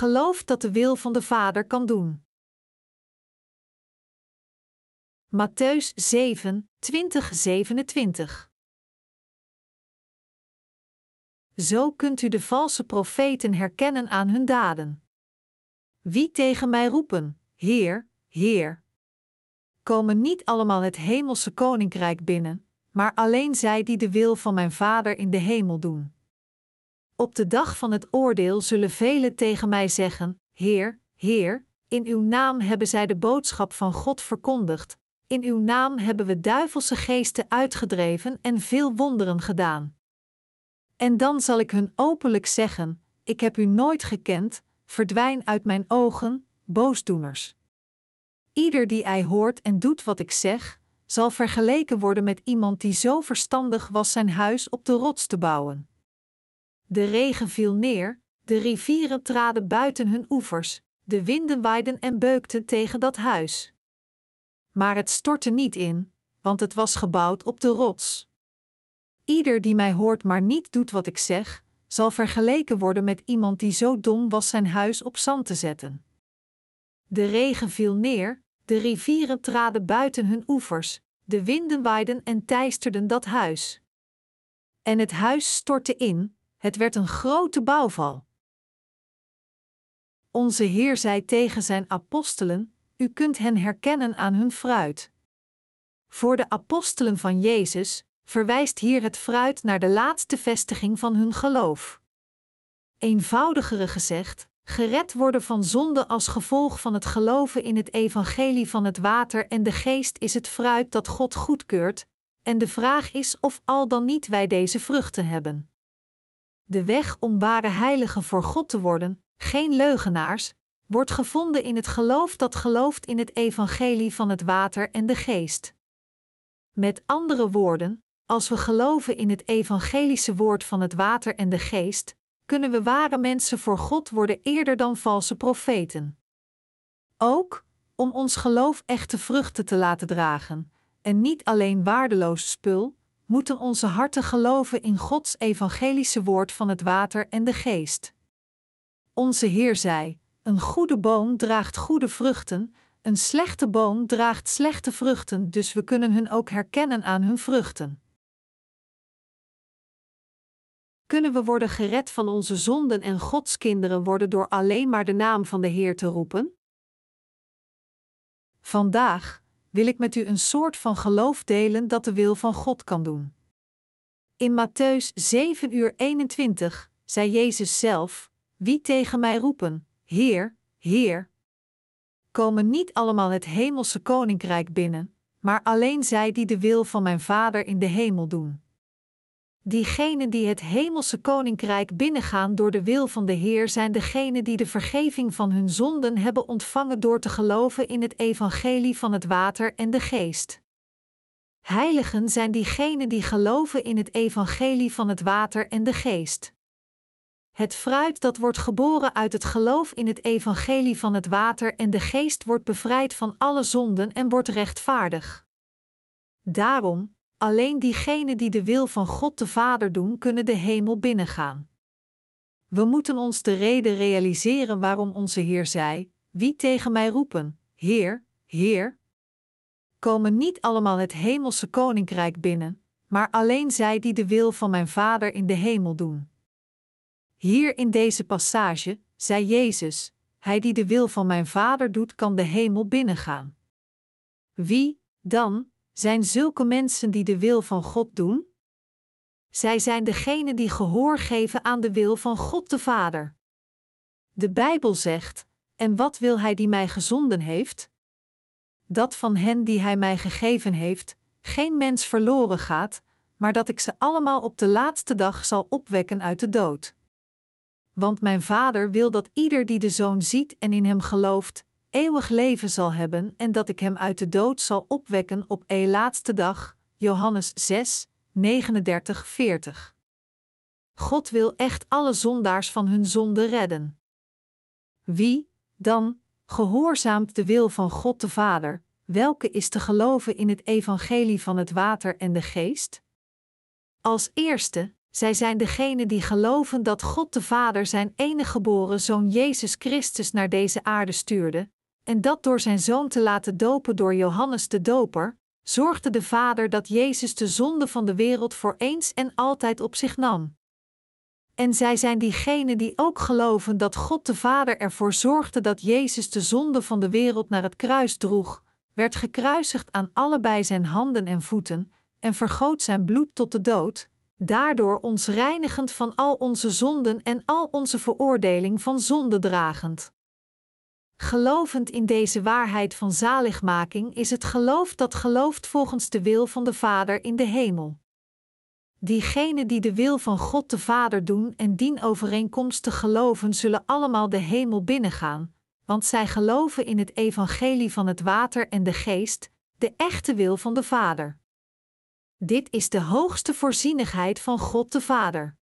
gelooft dat de wil van de Vader kan doen. Matthäus 7, 20, 27 Zo kunt u de valse profeten herkennen aan hun daden. Wie tegen mij roepen, Heer, Heer, komen niet allemaal het hemelse koninkrijk binnen, maar alleen zij die de wil van mijn Vader in de hemel doen. Op de dag van het oordeel zullen velen tegen mij zeggen: Heer, Heer, in uw naam hebben zij de boodschap van God verkondigd, in uw naam hebben we duivelse geesten uitgedreven en veel wonderen gedaan. En dan zal ik hun openlijk zeggen: Ik heb u nooit gekend, verdwijn uit mijn ogen, boosdoeners. Ieder die hij hoort en doet wat ik zeg, zal vergeleken worden met iemand die zo verstandig was zijn huis op de rots te bouwen. De regen viel neer, de rivieren traden buiten hun oevers, de winden waaiden en beukten tegen dat huis. Maar het stortte niet in, want het was gebouwd op de rots. Ieder die mij hoort maar niet doet wat ik zeg, zal vergeleken worden met iemand die zo dom was zijn huis op zand te zetten. De regen viel neer, de rivieren traden buiten hun oevers, de winden waaiden en teisterden dat huis. En het huis stortte in, het werd een grote bouwval. Onze Heer zei tegen zijn apostelen: U kunt hen herkennen aan hun fruit. Voor de apostelen van Jezus verwijst hier het fruit naar de laatste vestiging van hun geloof. Eenvoudigere gezegd, gered worden van zonde als gevolg van het geloven in het evangelie van het water en de geest is het fruit dat God goedkeurt, en de vraag is of al dan niet wij deze vruchten hebben. De weg om ware heiligen voor God te worden, geen leugenaars, wordt gevonden in het geloof dat gelooft in het evangelie van het water en de geest. Met andere woorden, als we geloven in het evangelische woord van het water en de geest, kunnen we ware mensen voor God worden eerder dan valse profeten. Ook, om ons geloof echte vruchten te laten dragen, en niet alleen waardeloos spul, moeten onze harten geloven in Gods evangelische woord van het water en de geest. Onze Heer zei: Een goede boom draagt goede vruchten, een slechte boom draagt slechte vruchten, dus we kunnen hun ook herkennen aan hun vruchten. Kunnen we worden gered van onze zonden en Gods kinderen worden door alleen maar de naam van de Heer te roepen? Vandaag wil ik met u een soort van geloof delen dat de wil van God kan doen. In Matthäus 7 uur 21 zei Jezus zelf: Wie tegen mij roepen, Heer, Heer, komen niet allemaal het hemelse koninkrijk binnen, maar alleen zij die de wil van mijn Vader in de hemel doen. Diegenen die het hemelse koninkrijk binnengaan door de wil van de Heer zijn degenen die de vergeving van hun zonden hebben ontvangen door te geloven in het evangelie van het water en de geest. Heiligen zijn diegenen die geloven in het evangelie van het water en de geest. Het fruit dat wordt geboren uit het geloof in het evangelie van het water en de geest wordt bevrijd van alle zonden en wordt rechtvaardig. Daarom, Alleen diegenen die de wil van God de Vader doen, kunnen de hemel binnengaan. We moeten ons de reden realiseren waarom onze Heer zei: Wie tegen mij roepen, Heer, Heer, komen niet allemaal het hemelse koninkrijk binnen, maar alleen zij die de wil van mijn Vader in de hemel doen. Hier in deze passage zei Jezus: Hij die de wil van mijn Vader doet, kan de hemel binnengaan. Wie, dan, zijn zulke mensen die de wil van God doen? Zij zijn degenen die gehoor geven aan de wil van God de Vader. De Bijbel zegt: En wat wil Hij die mij gezonden heeft? Dat van hen die Hij mij gegeven heeft, geen mens verloren gaat, maar dat ik ze allemaal op de laatste dag zal opwekken uit de dood. Want mijn Vader wil dat ieder die de Zoon ziet en in Hem gelooft, eeuwig leven zal hebben en dat ik hem uit de dood zal opwekken op een laatste dag. Johannes 6, 39, 40. God wil echt alle zondaars van hun zonde redden. Wie, dan, gehoorzaamt de wil van God de Vader, welke is te geloven in het evangelie van het water en de geest? Als eerste, zij zijn degenen die geloven dat God de Vader zijn enige geboren zoon Jezus Christus naar deze aarde stuurde, en dat door zijn zoon te laten dopen door Johannes de Doper, zorgde de Vader dat Jezus de zonde van de wereld voor eens en altijd op zich nam. En zij zijn diegenen die ook geloven dat God de Vader ervoor zorgde dat Jezus de zonde van de wereld naar het kruis droeg, werd gekruisigd aan allebei zijn handen en voeten, en vergoot zijn bloed tot de dood, daardoor ons reinigend van al onze zonden en al onze veroordeling van zonde dragend. Gelovend in deze waarheid van zaligmaking is het geloof dat gelooft volgens de wil van de Vader in de hemel. Diegenen die de wil van God de Vader doen en dien overeenkomstig geloven, zullen allemaal de hemel binnengaan, want zij geloven in het evangelie van het water en de geest, de echte wil van de Vader. Dit is de hoogste voorzienigheid van God de Vader.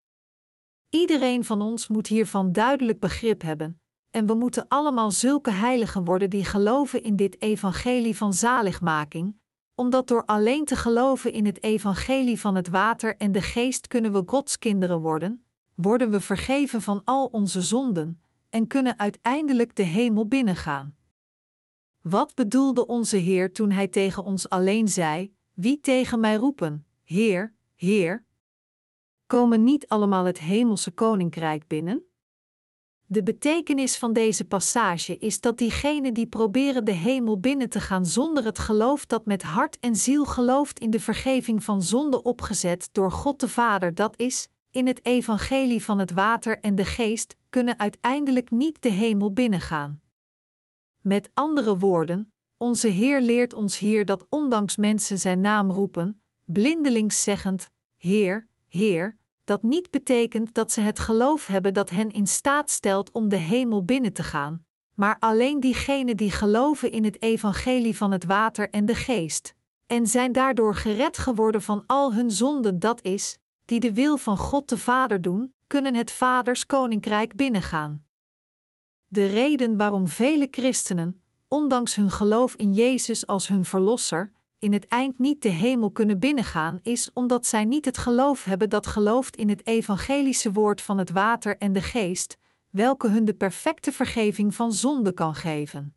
Iedereen van ons moet hiervan duidelijk begrip hebben, en we moeten allemaal zulke heiligen worden die geloven in dit evangelie van zaligmaking, omdat door alleen te geloven in het evangelie van het water en de geest kunnen we Gods kinderen worden, worden we vergeven van al onze zonden en kunnen uiteindelijk de hemel binnengaan. Wat bedoelde onze Heer toen Hij tegen ons alleen zei: Wie tegen mij roepen, Heer, Heer? Komen niet allemaal het hemelse koninkrijk binnen? De betekenis van deze passage is dat diegenen die proberen de hemel binnen te gaan zonder het geloof dat met hart en ziel gelooft in de vergeving van zonde opgezet door God de Vader, dat is, in het evangelie van het water en de geest, kunnen uiteindelijk niet de hemel binnengaan. Met andere woorden, onze Heer leert ons hier dat ondanks mensen zijn naam roepen, blindelings zeggend: Heer, Heer, dat niet betekent dat ze het geloof hebben dat hen in staat stelt om de hemel binnen te gaan, maar alleen diegenen die geloven in het evangelie van het water en de geest, en zijn daardoor gered geworden van al hun zonden, dat is, die de wil van God de Vader doen, kunnen het Vaders koninkrijk binnengaan. De reden waarom vele christenen, ondanks hun geloof in Jezus als hun Verlosser, in het eind niet de hemel kunnen binnengaan, is omdat zij niet het geloof hebben dat gelooft in het evangelische woord van het water en de geest, welke hun de perfecte vergeving van zonde kan geven.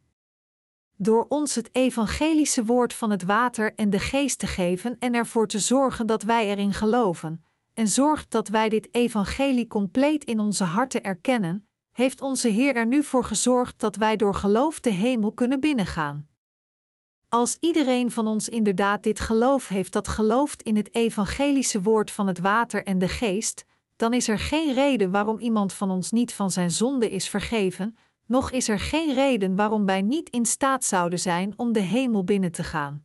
Door ons het evangelische woord van het water en de geest te geven en ervoor te zorgen dat wij erin geloven, en zorgt dat wij dit evangelie compleet in onze harten erkennen, heeft onze Heer er nu voor gezorgd dat wij door geloof de hemel kunnen binnengaan. Als iedereen van ons inderdaad dit geloof heeft dat gelooft in het evangelische woord van het water en de geest, dan is er geen reden waarom iemand van ons niet van zijn zonde is vergeven, noch is er geen reden waarom wij niet in staat zouden zijn om de hemel binnen te gaan.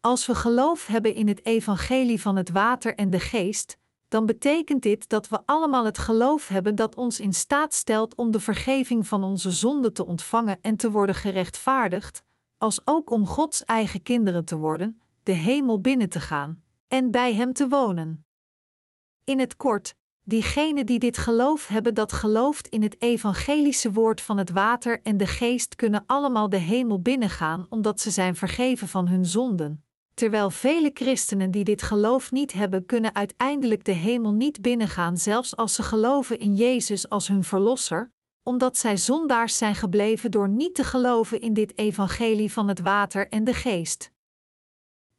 Als we geloof hebben in het evangelie van het water en de geest, dan betekent dit dat we allemaal het geloof hebben dat ons in staat stelt om de vergeving van onze zonde te ontvangen en te worden gerechtvaardigd, als ook om Gods eigen kinderen te worden, de hemel binnen te gaan en bij Hem te wonen. In het kort, diegenen die dit geloof hebben dat gelooft in het evangelische woord van het water en de geest kunnen allemaal de hemel binnengaan omdat ze zijn vergeven van hun zonden. Terwijl vele christenen die dit geloof niet hebben, kunnen uiteindelijk de hemel niet binnengaan, zelfs als ze geloven in Jezus als hun verlosser, omdat zij zondaars zijn gebleven door niet te geloven in dit evangelie van het water en de geest.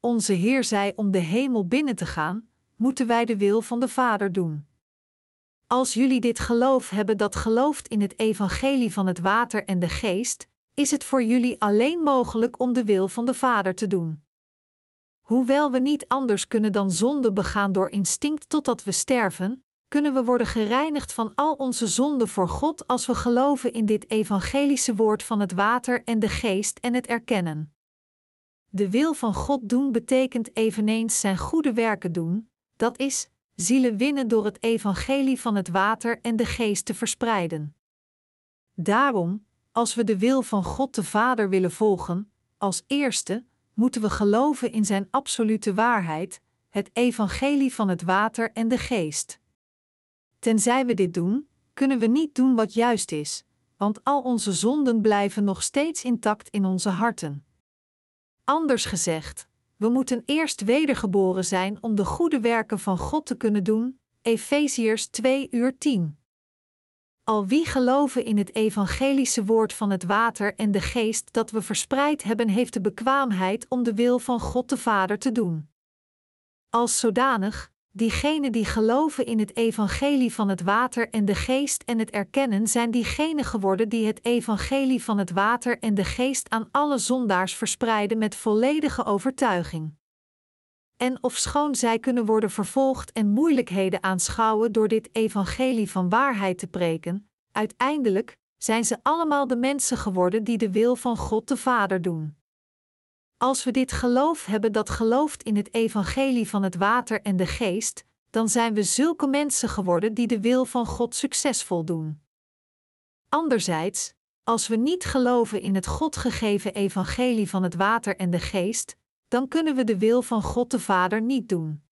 Onze Heer zei om de hemel binnen te gaan, moeten wij de wil van de Vader doen. Als jullie dit geloof hebben dat gelooft in het evangelie van het water en de geest, is het voor jullie alleen mogelijk om de wil van de Vader te doen. Hoewel we niet anders kunnen dan zonde begaan door instinct totdat we sterven, kunnen we worden gereinigd van al onze zonden voor God als we geloven in dit evangelische woord van het water en de geest en het erkennen. De wil van God doen betekent eveneens zijn goede werken doen, dat is, zielen winnen door het evangelie van het water en de geest te verspreiden. Daarom, als we de wil van God de Vader willen volgen, als eerste, moeten we geloven in zijn absolute waarheid, het evangelie van het water en de geest. Tenzij we dit doen, kunnen we niet doen wat juist is, want al onze zonden blijven nog steeds intact in onze harten. Anders gezegd, we moeten eerst wedergeboren zijn om de goede werken van God te kunnen doen, Efeziërs 2 uur 10. Al wie geloven in het evangelische woord van het water en de geest dat we verspreid hebben, heeft de bekwaamheid om de wil van God de Vader te doen. Als zodanig, diegenen die geloven in het evangelie van het water en de geest en het erkennen, zijn diegenen geworden die het evangelie van het water en de geest aan alle zondaars verspreiden met volledige overtuiging. En ofschoon zij kunnen worden vervolgd en moeilijkheden aanschouwen door dit evangelie van waarheid te preken, uiteindelijk zijn ze allemaal de mensen geworden die de wil van God de Vader doen. Als we dit geloof hebben dat gelooft in het evangelie van het water en de geest, dan zijn we zulke mensen geworden die de wil van God succesvol doen. Anderzijds, als we niet geloven in het God gegeven evangelie van het water en de geest, dan kunnen we de wil van God de Vader niet doen.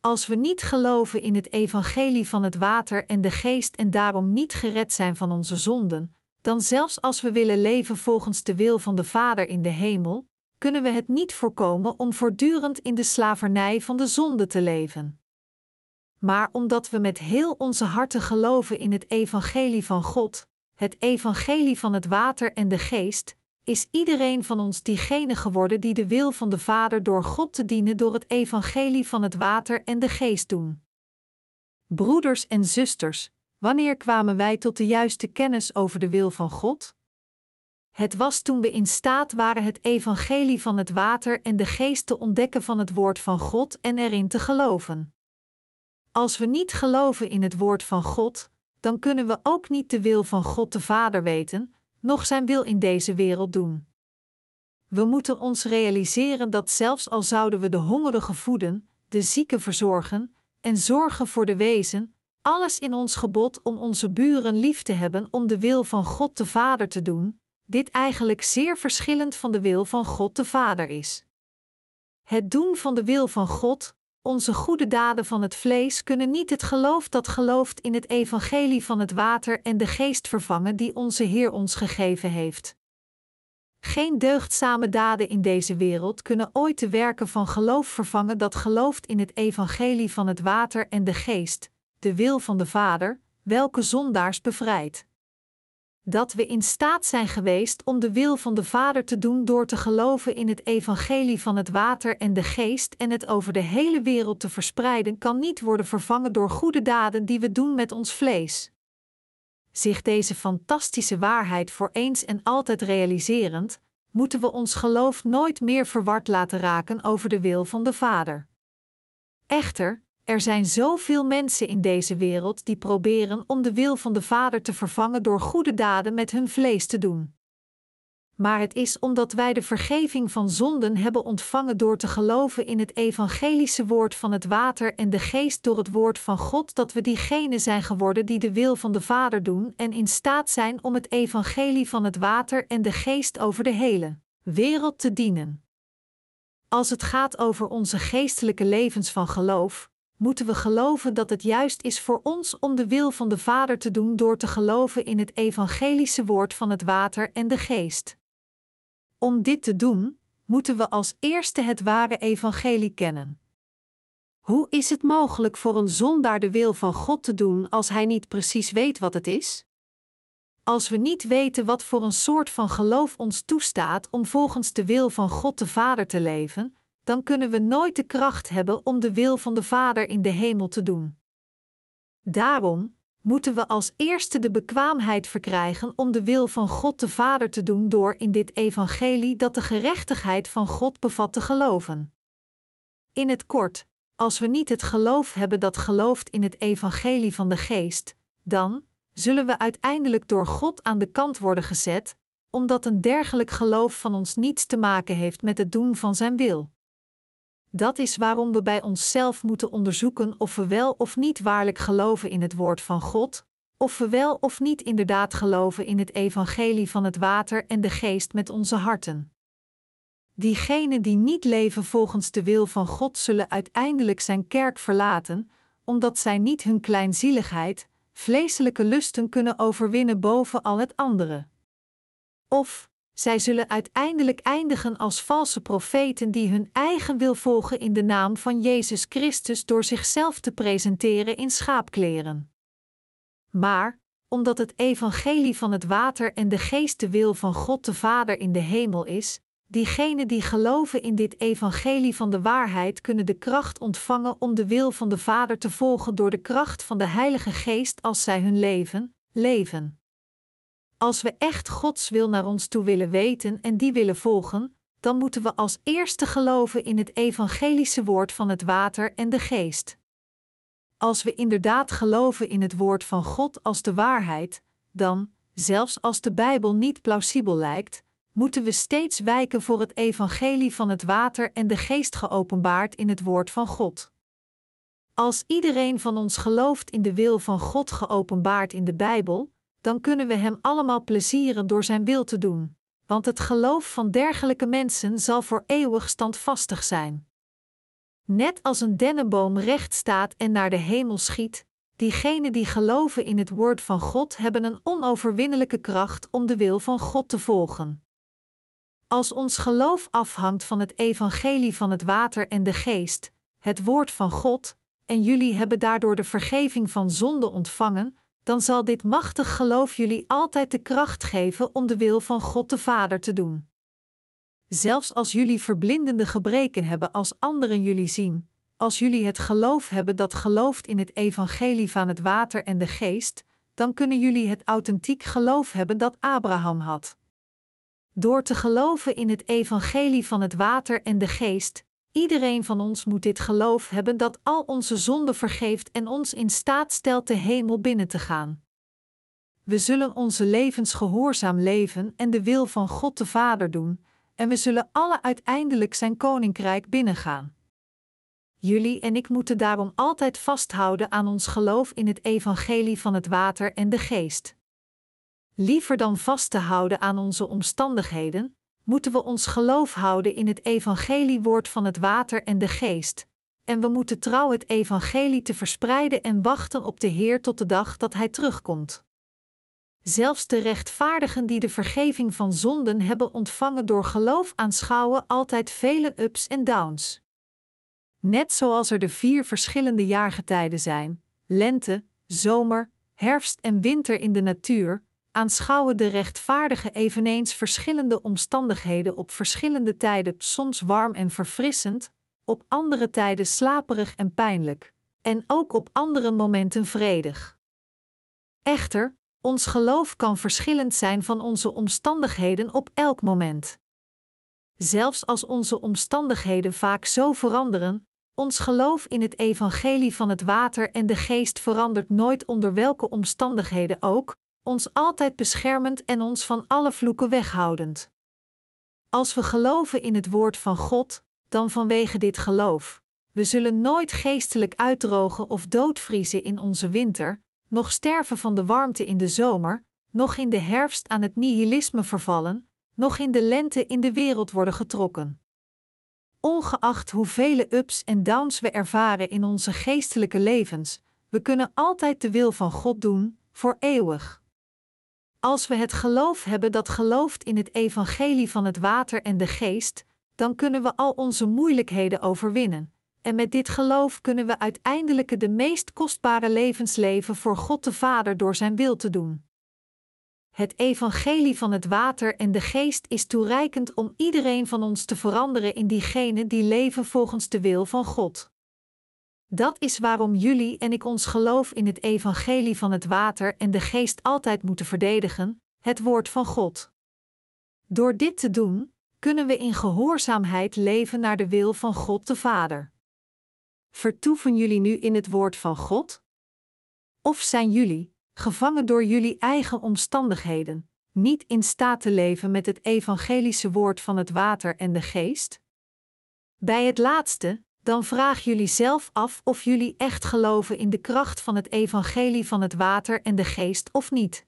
Als we niet geloven in het evangelie van het water en de geest en daarom niet gered zijn van onze zonden, dan zelfs als we willen leven volgens de wil van de Vader in de hemel, kunnen we het niet voorkomen om voortdurend in de slavernij van de zonde te leven. Maar omdat we met heel onze harten geloven in het evangelie van God, het evangelie van het water en de geest, is iedereen van ons diegene geworden die de wil van de Vader door God te dienen door het evangelie van het water en de geest doen. Broeders en zusters, wanneer kwamen wij tot de juiste kennis over de wil van God? Het was toen we in staat waren het evangelie van het water en de geest te ontdekken van het woord van God en erin te geloven. Als we niet geloven in het woord van God, dan kunnen we ook niet de wil van God de Vader weten, noch zijn wil in deze wereld doen. We moeten ons realiseren dat zelfs al zouden we de hongerigen voeden, de zieken verzorgen en zorgen voor de wezen, alles in ons gebod om onze buren lief te hebben om de wil van God de Vader te doen, dit eigenlijk zeer verschillend van de wil van God de Vader is. Het doen van de wil van God, onze goede daden van het vlees kunnen niet het geloof dat gelooft in het evangelie van het water en de geest vervangen die onze Heer ons gegeven heeft. Geen deugdzame daden in deze wereld kunnen ooit de werken van geloof vervangen dat gelooft in het evangelie van het water en de geest, de wil van de Vader, welke zondaars bevrijdt dat we in staat zijn geweest om de wil van de Vader te doen door te geloven in het evangelie van het water en de geest en het over de hele wereld te verspreiden, kan niet worden vervangen door goede daden die we doen met ons vlees. Zich deze fantastische waarheid voor eens en altijd realiserend, moeten we ons geloof nooit meer verward laten raken over de wil van de Vader. Echter, er zijn zoveel mensen in deze wereld die proberen om de wil van de Vader te vervangen door goede daden met hun vlees te doen. Maar het is omdat wij de vergeving van zonden hebben ontvangen door te geloven in het evangelische woord van het water en de geest door het woord van God dat we diegenen zijn geworden die de wil van de Vader doen en in staat zijn om het evangelie van het water en de geest over de hele wereld te dienen. Als het gaat over onze geestelijke levens van geloof, moeten we geloven dat het juist is voor ons om de wil van de Vader te doen door te geloven in het evangelische woord van het water en de geest. Om dit te doen, moeten we als eerste het ware evangelie kennen. Hoe is het mogelijk voor een zondaar de wil van God te doen als hij niet precies weet wat het is? Als we niet weten wat voor een soort van geloof ons toestaat om volgens de wil van God de Vader te leven, dan kunnen we nooit de kracht hebben om de wil van de Vader in de hemel te doen. Daarom moeten we als eerste de bekwaamheid verkrijgen om de wil van God de Vader te doen door in dit evangelie dat de gerechtigheid van God bevat te geloven. In het kort, als we niet het geloof hebben dat gelooft in het evangelie van de geest, dan zullen we uiteindelijk door God aan de kant worden gezet, omdat een dergelijk geloof van ons niets te maken heeft met het doen van zijn wil. Dat is waarom we bij onszelf moeten onderzoeken of we wel of niet waarlijk geloven in het woord van God, of we wel of niet inderdaad geloven in het evangelie van het water en de geest met onze harten. Diegenen die niet leven volgens de wil van God zullen uiteindelijk zijn kerk verlaten, omdat zij niet hun kleinzieligheid, vleeselijke lusten kunnen overwinnen boven al het andere. Of zij zullen uiteindelijk eindigen als valse profeten die hun eigen wil volgen in de naam van Jezus Christus door zichzelf te presenteren in schaapkleren. Maar, omdat het evangelie van het water en de geest de wil van God de Vader in de hemel is, diegenen die geloven in dit evangelie van de waarheid kunnen de kracht ontvangen om de wil van de Vader te volgen door de kracht van de Heilige Geest als zij hun leven leven. Als we echt Gods wil naar ons toe willen weten en die willen volgen, dan moeten we als eerste geloven in het evangelische woord van het water en de geest. Als we inderdaad geloven in het woord van God als de waarheid, dan, zelfs als de Bijbel niet plausibel lijkt, moeten we steeds wijken voor het evangelie van het water en de geest geopenbaard in het woord van God. Als iedereen van ons gelooft in de wil van God geopenbaard in de Bijbel, dan kunnen we Hem allemaal plezieren door Zijn wil te doen, want het geloof van dergelijke mensen zal voor eeuwig standvastig zijn. Net als een dennenboom recht staat en naar de hemel schiet, diegenen die geloven in het woord van God hebben een onoverwinnelijke kracht om de wil van God te volgen. Als ons geloof afhangt van het evangelie van het water en de geest, het woord van God, en jullie hebben daardoor de vergeving van zonde ontvangen, dan zal dit machtig geloof jullie altijd de kracht geven om de wil van God de Vader te doen. Zelfs als jullie verblindende gebreken hebben als anderen jullie zien, als jullie het geloof hebben dat gelooft in het evangelie van het water en de geest, dan kunnen jullie het authentiek geloof hebben dat Abraham had. Door te geloven in het evangelie van het water en de geest, iedereen van ons moet dit geloof hebben dat al onze zonden vergeeft en ons in staat stelt de hemel binnen te gaan. We zullen onze levens gehoorzaam leven en de wil van God de Vader doen, en we zullen alle uiteindelijk zijn koninkrijk binnengaan. Jullie en ik moeten daarom altijd vasthouden aan ons geloof in het evangelie van het water en de geest. Liever dan vast te houden aan onze omstandigheden, moeten we ons geloof houden in het evangeliewoord van het water en de geest, en we moeten trouw het evangelie te verspreiden en wachten op de Heer tot de dag dat Hij terugkomt. Zelfs de rechtvaardigen die de vergeving van zonden hebben ontvangen door geloof aanschouwen altijd vele ups en downs. Net zoals er de vier verschillende jaargetijden zijn: lente, zomer, herfst en winter in de natuur, aanschouwen de rechtvaardigen eveneens verschillende omstandigheden op verschillende tijden, soms warm en verfrissend, op andere tijden slaperig en pijnlijk, en ook op andere momenten vredig. Echter, ons geloof kan verschillend zijn van onze omstandigheden op elk moment. Zelfs als onze omstandigheden vaak zo veranderen, ons geloof in het evangelie van het water en de geest verandert nooit onder welke omstandigheden ook, ons altijd beschermend en ons van alle vloeken weghoudend. Als we geloven in het woord van God, dan vanwege dit geloof. We zullen nooit geestelijk uitdrogen of doodvriezen in onze winter, nog sterven van de warmte in de zomer, nog in de herfst aan het nihilisme vervallen, nog in de lente in de wereld worden getrokken. Ongeacht hoeveel ups en downs we ervaren in onze geestelijke levens, we kunnen altijd de wil van God doen, voor eeuwig. Als we het geloof hebben dat gelooft in het evangelie van het water en de geest, dan kunnen we al onze moeilijkheden overwinnen. En met dit geloof kunnen we uiteindelijk de meest kostbare levens leven voor God de Vader door Zijn wil te doen. Het evangelie van het water en de geest is toereikend om iedereen van ons te veranderen in diegenen die leven volgens de wil van God. Dat is waarom jullie en ik ons geloof in het evangelie van het water en de geest altijd moeten verdedigen, het woord van God. Door dit te doen, kunnen we in gehoorzaamheid leven naar de wil van God de Vader. Vertoeven jullie nu in het woord van God? Of zijn jullie, gevangen door jullie eigen omstandigheden, niet in staat te leven met het evangelische woord van het water en de geest? Bij het laatste, dan vraag jullie zelf af of jullie echt geloven in de kracht van het evangelie van het water en de geest of niet.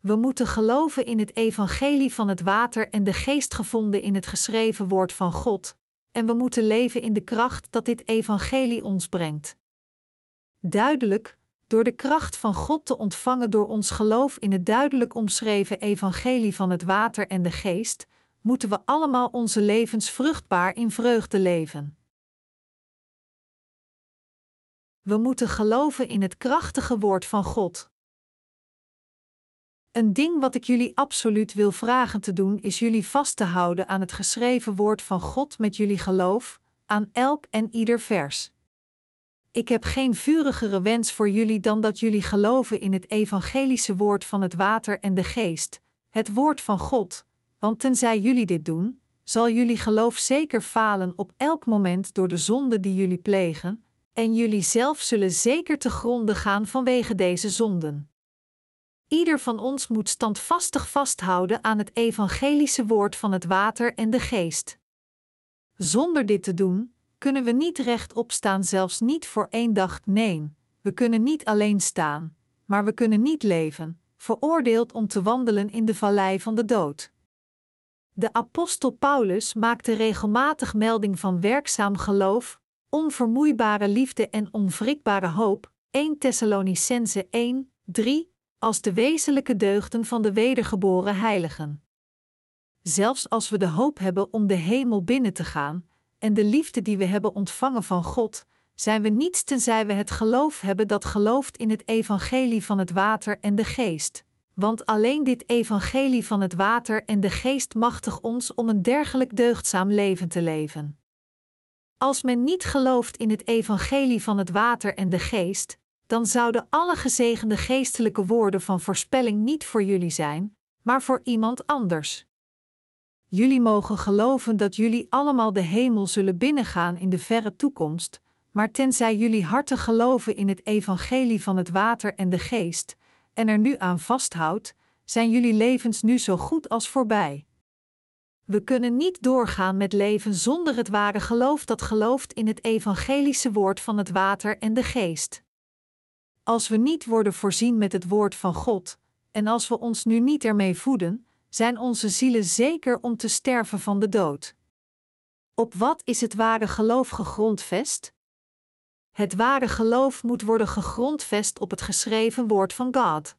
We moeten geloven in het evangelie van het water en de geest gevonden in het geschreven woord van God, en we moeten leven in de kracht dat dit evangelie ons brengt. Duidelijk, door de kracht van God te ontvangen door ons geloof in het duidelijk omschreven evangelie van het water en de geest, moeten we allemaal onze levens vruchtbaar in vreugde leven. We moeten geloven in het krachtige woord van God. Een ding wat ik jullie absoluut wil vragen te doen, is jullie vast te houden aan het geschreven woord van God met jullie geloof, aan elk en ieder vers. Ik heb geen vurigere wens voor jullie dan dat jullie geloven in het evangelische woord van het water en de geest, het woord van God, want tenzij jullie dit doen, zal jullie geloof zeker falen op elk moment door de zonde die jullie plegen, en jullie zelf zullen zeker te gronde gaan vanwege deze zonden. Ieder van ons moet standvastig vasthouden aan het evangelische woord van het water en de geest. Zonder dit te doen, kunnen we niet rechtop staan, zelfs niet voor één dag. Nee, we kunnen niet alleen staan, maar we kunnen niet leven, veroordeeld om te wandelen in de vallei van de dood. De apostel Paulus maakte regelmatig melding van werkzaam geloof, onvermoeibare liefde en onwrikbare hoop, 1 Thessalonicense 1, 3, als de wezenlijke deugden van de wedergeboren heiligen. Zelfs als we de hoop hebben om de hemel binnen te gaan, en de liefde die we hebben ontvangen van God, zijn we niets tenzij we het geloof hebben dat gelooft in het evangelie van het water en de geest. Want alleen dit evangelie van het water en de geest machtig ons om een dergelijk deugdzaam leven te leven. Als men niet gelooft in het evangelie van het water en de geest, dan zouden alle gezegende geestelijke woorden van voorspelling niet voor jullie zijn, maar voor iemand anders. Jullie mogen geloven dat jullie allemaal de hemel zullen binnengaan in de verre toekomst, maar tenzij jullie harten geloven in het evangelie van het water en de geest, en er nu aan vasthoudt, zijn jullie levens nu zo goed als voorbij. We kunnen niet doorgaan met leven zonder het ware geloof dat gelooft in het evangelische woord van het water en de geest. Als we niet worden voorzien met het woord van God, en als we ons nu niet ermee voeden, zijn onze zielen zeker om te sterven van de dood. Op wat is het ware geloof gegrondvest? Het ware geloof moet worden gegrondvest op het geschreven woord van God.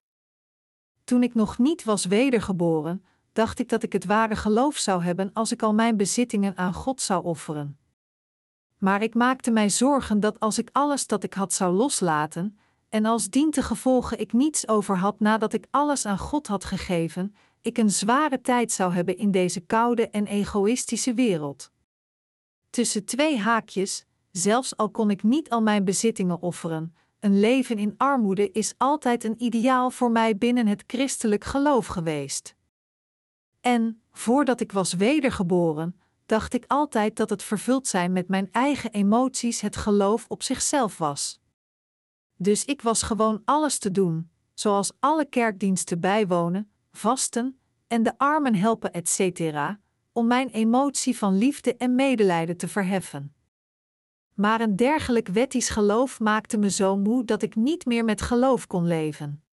Toen ik nog niet was wedergeboren, dacht ik dat ik het ware geloof zou hebben als ik al mijn bezittingen aan God zou offeren. Maar ik maakte mij zorgen dat als ik alles dat ik had zou loslaten, en als dientengevolge ik niets over had nadat ik alles aan God had gegeven, ik een zware tijd zou hebben in deze koude en egoïstische wereld. Tussen twee haakjes, zelfs al kon ik niet al mijn bezittingen offeren, een leven in armoede is altijd een ideaal voor mij binnen het christelijk geloof geweest. En, voordat ik was wedergeboren, dacht ik altijd dat het vervuld zijn met mijn eigen emoties het geloof op zichzelf was. Dus ik was gewoon alles te doen, zoals alle kerkdiensten bijwonen, vasten en de armen helpen, etc., om mijn emotie van liefde en medelijden te verheffen. Maar een dergelijk wettisch geloof maakte me zo moe dat ik niet meer met geloof kon leven.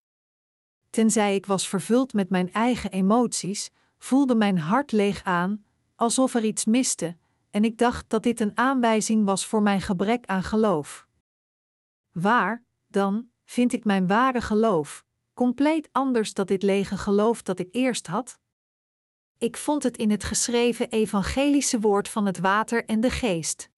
Tenzij ik was vervuld met mijn eigen emoties, voelde mijn hart leeg aan, alsof er iets miste, en ik dacht dat dit een aanwijzing was voor mijn gebrek aan geloof. Waar, dan, vind ik mijn ware geloof, compleet anders dan dit lege geloof dat ik eerst had? Ik vond het in het geschreven evangelische woord van het water en de geest.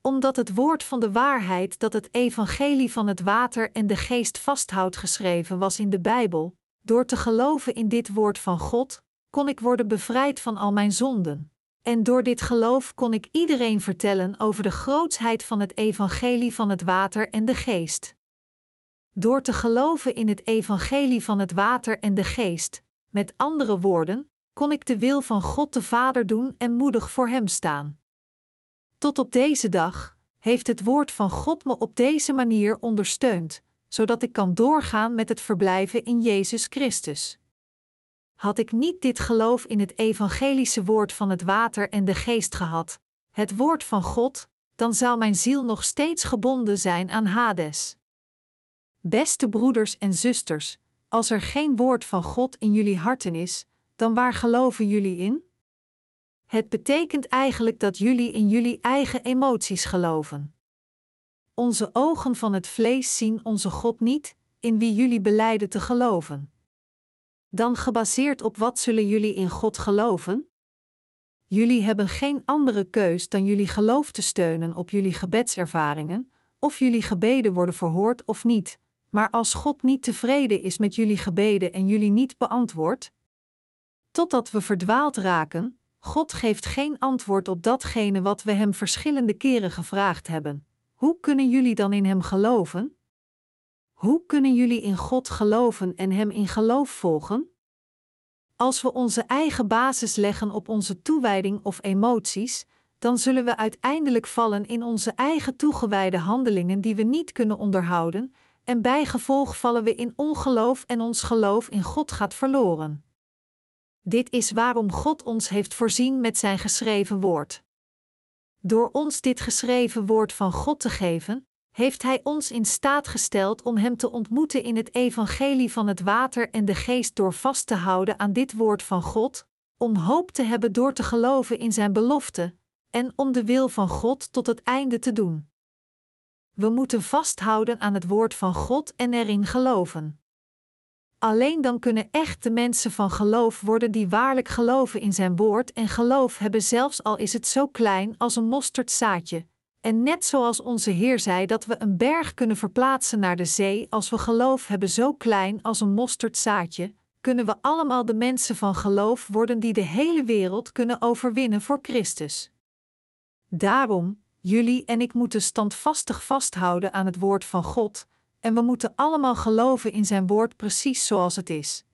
Omdat het woord van de waarheid dat het evangelie van het water en de geest vasthoudt geschreven was in de Bijbel, door te geloven in dit woord van God, kon ik worden bevrijd van al mijn zonden. En door dit geloof kon ik iedereen vertellen over de grootsheid van het evangelie van het water en de geest. Door te geloven in het evangelie van het water en de geest, met andere woorden, kon ik de wil van God de Vader doen en moedig voor Hem staan. Tot op deze dag heeft het woord van God me op deze manier ondersteund, zodat ik kan doorgaan met het verblijven in Jezus Christus. Had ik niet dit geloof in het evangelische woord van het water en de geest gehad, het woord van God, dan zou mijn ziel nog steeds gebonden zijn aan Hades. Beste broeders en zusters, als er geen woord van God in jullie harten is, dan waar geloven jullie in? Het betekent eigenlijk dat jullie in jullie eigen emoties geloven. onze ogen van het vlees zien onze God niet, in wie jullie beleiden te geloven. Dan gebaseerd op wat zullen jullie in God geloven? Jullie hebben geen andere keus dan jullie geloof te steunen op jullie gebedservaringen, of jullie gebeden worden verhoord of niet. Maar als God niet tevreden is met jullie gebeden en jullie niet beantwoordt, totdat we verdwaald raken, God geeft geen antwoord op datgene wat we Hem verschillende keren gevraagd hebben. Hoe kunnen jullie dan in Hem geloven? Hoe kunnen jullie in God geloven en Hem in geloof volgen? Als we onze eigen basis leggen op onze toewijding of emoties, dan zullen we uiteindelijk vallen in onze eigen toegewijde handelingen die we niet kunnen onderhouden, en bijgevolg vallen we in ongeloof en ons geloof in God gaat verloren. Dit is waarom God ons heeft voorzien met zijn geschreven woord. Door ons dit geschreven woord van God te geven, heeft Hij ons in staat gesteld om Hem te ontmoeten in het evangelie van het water en de geest door vast te houden aan dit woord van God, om hoop te hebben door te geloven in Zijn belofte, en om de wil van God tot het einde te doen. We moeten vasthouden aan het woord van God en erin geloven. Alleen dan kunnen echte mensen van geloof worden die waarlijk geloven in zijn woord en geloof hebben zelfs al is het zo klein als een mosterdzaadje. En net zoals onze Heer zei dat we een berg kunnen verplaatsen naar de zee als we geloof hebben zo klein als een mosterdzaadje, kunnen we allemaal de mensen van geloof worden die de hele wereld kunnen overwinnen voor Christus. Daarom, jullie en ik moeten standvastig vasthouden aan het woord van God, en we moeten allemaal geloven in zijn woord precies zoals het is.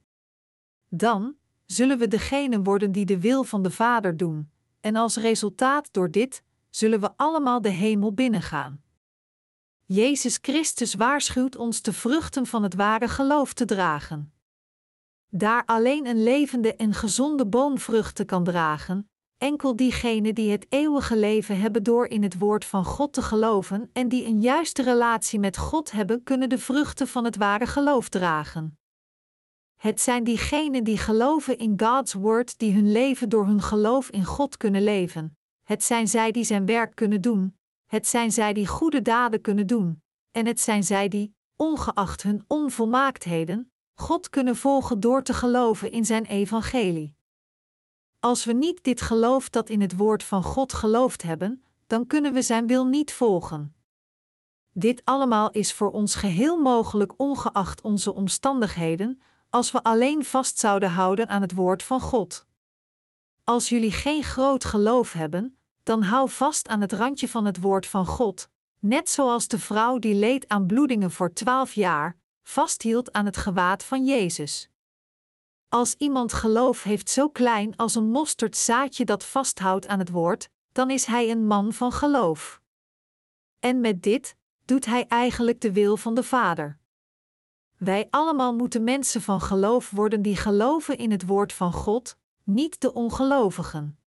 Dan zullen we degene worden die de wil van de Vader doen, en als resultaat door dit zullen we allemaal de hemel binnengaan. Jezus Christus waarschuwt ons de vruchten van het ware geloof te dragen. Daar alleen een levende en gezonde boom vruchten kan dragen, enkel diegenen die het eeuwige leven hebben door in het woord van God te geloven en die een juiste relatie met God hebben, kunnen de vruchten van het ware geloof dragen. Het zijn diegenen die geloven in God's word die hun leven door hun geloof in God kunnen leven. Het zijn zij die zijn werk kunnen doen. Het zijn zij die goede daden kunnen doen. En het zijn zij die, ongeacht hun onvolmaaktheden, God kunnen volgen door te geloven in zijn evangelie. Als we niet dit geloof dat in het woord van God geloofd hebben, dan kunnen we zijn wil niet volgen. Dit allemaal is voor ons geheel mogelijk ongeacht onze omstandigheden, als we alleen vast zouden houden aan het woord van God. Als jullie geen groot geloof hebben, dan hou vast aan het randje van het woord van God, net zoals de vrouw die leed aan bloedingen voor twaalf jaar, vasthield aan het gewaad van Jezus. Als iemand geloof heeft zo klein als een mosterdzaadje dat vasthoudt aan het woord, dan is hij een man van geloof. En met dit doet hij eigenlijk de wil van de Vader. Wij allemaal moeten mensen van geloof worden die geloven in het woord van God, niet de ongelovigen.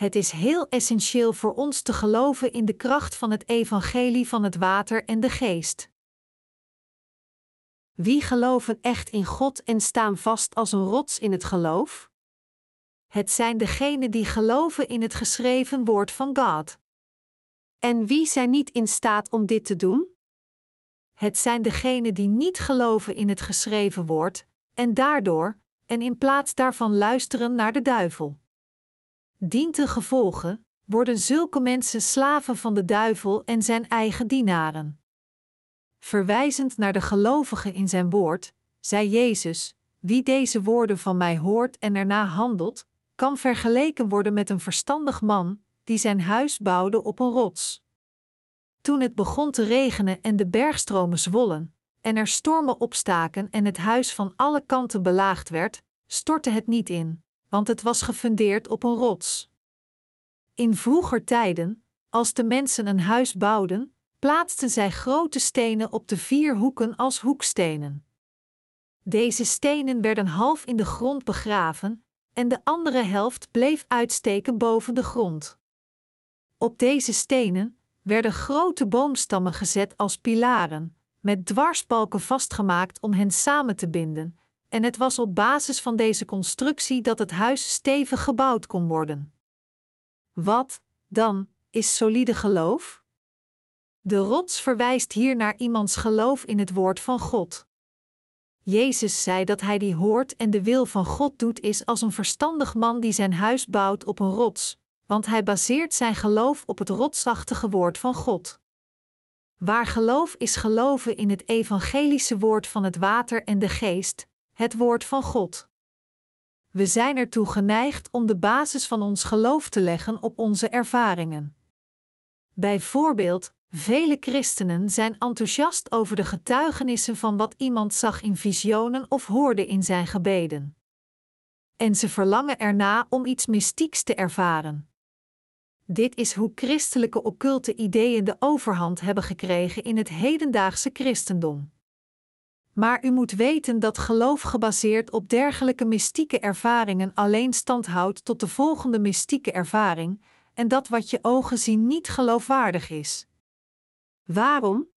Het is heel essentieel voor ons te geloven in de kracht van het evangelie van het water en de geest. Wie geloven echt in God en staan vast als een rots in het geloof? Het zijn degenen die geloven in het geschreven woord van God. En wie zijn niet in staat om dit te doen? Het zijn degenen die niet geloven in het geschreven woord, en daardoor, en in plaats daarvan luisteren naar de duivel. Dient de gevolgen, worden zulke mensen slaven van de duivel en zijn eigen dienaren. Verwijzend naar de gelovigen in zijn woord, zei Jezus: Wie deze woorden van mij hoort en erna handelt, kan vergeleken worden met een verstandig man die zijn huis bouwde op een rots. Toen het begon te regenen en de bergstromen zwollen, en er stormen opstaken en het huis van alle kanten belaagd werd, stortte het niet in, want het was gefundeerd op een rots. In vroeger tijden, als de mensen een huis bouwden, plaatsten zij grote stenen op de vier hoeken als hoekstenen. Deze stenen werden half in de grond begraven en de andere helft bleef uitsteken boven de grond. Op deze stenen werden grote boomstammen gezet als pilaren, met dwarsbalken vastgemaakt om hen samen te binden, en het was op basis van deze constructie dat het huis stevig gebouwd kon worden. Wat, dan, is solide geloof? De rots verwijst hier naar iemands geloof in het woord van God. Jezus zei dat hij die hoort en de wil van God doet is als een verstandig man die zijn huis bouwt op een rots, want hij baseert zijn geloof op het rotsachtige woord van God. Waar geloof is geloven in het evangelische woord van het water en de geest, het woord van God. We zijn ertoe geneigd om de basis van ons geloof te leggen op onze ervaringen. Bijvoorbeeld, vele christenen zijn enthousiast over de getuigenissen van wat iemand zag in visionen of hoorde in zijn gebeden. En ze verlangen erna om iets mystieks te ervaren. Dit is hoe christelijke occulte ideeën de overhand hebben gekregen in het hedendaagse christendom. Maar u moet weten dat geloof gebaseerd op dergelijke mystieke ervaringen alleen stand houdt tot de volgende mystieke ervaring, en dat wat je ogen zien niet geloofwaardig is. Waarom?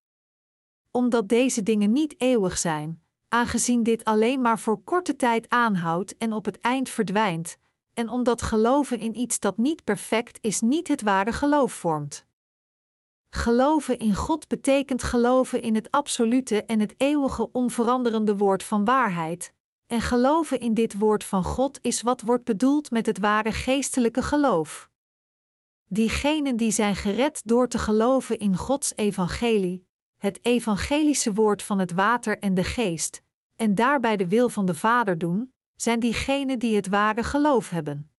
Omdat deze dingen niet eeuwig zijn, aangezien dit alleen maar voor korte tijd aanhoudt en op het eind verdwijnt, en omdat geloven in iets dat niet perfect is niet het ware geloof vormt. Geloven in God betekent geloven in het absolute en het eeuwige onveranderende woord van waarheid. En geloven in dit woord van God is wat wordt bedoeld met het ware geestelijke geloof. Diegenen die zijn gered door te geloven in Gods evangelie, het evangelische woord van het water en de geest, en daarbij de wil van de Vader doen, zijn diegenen die het ware geloof hebben.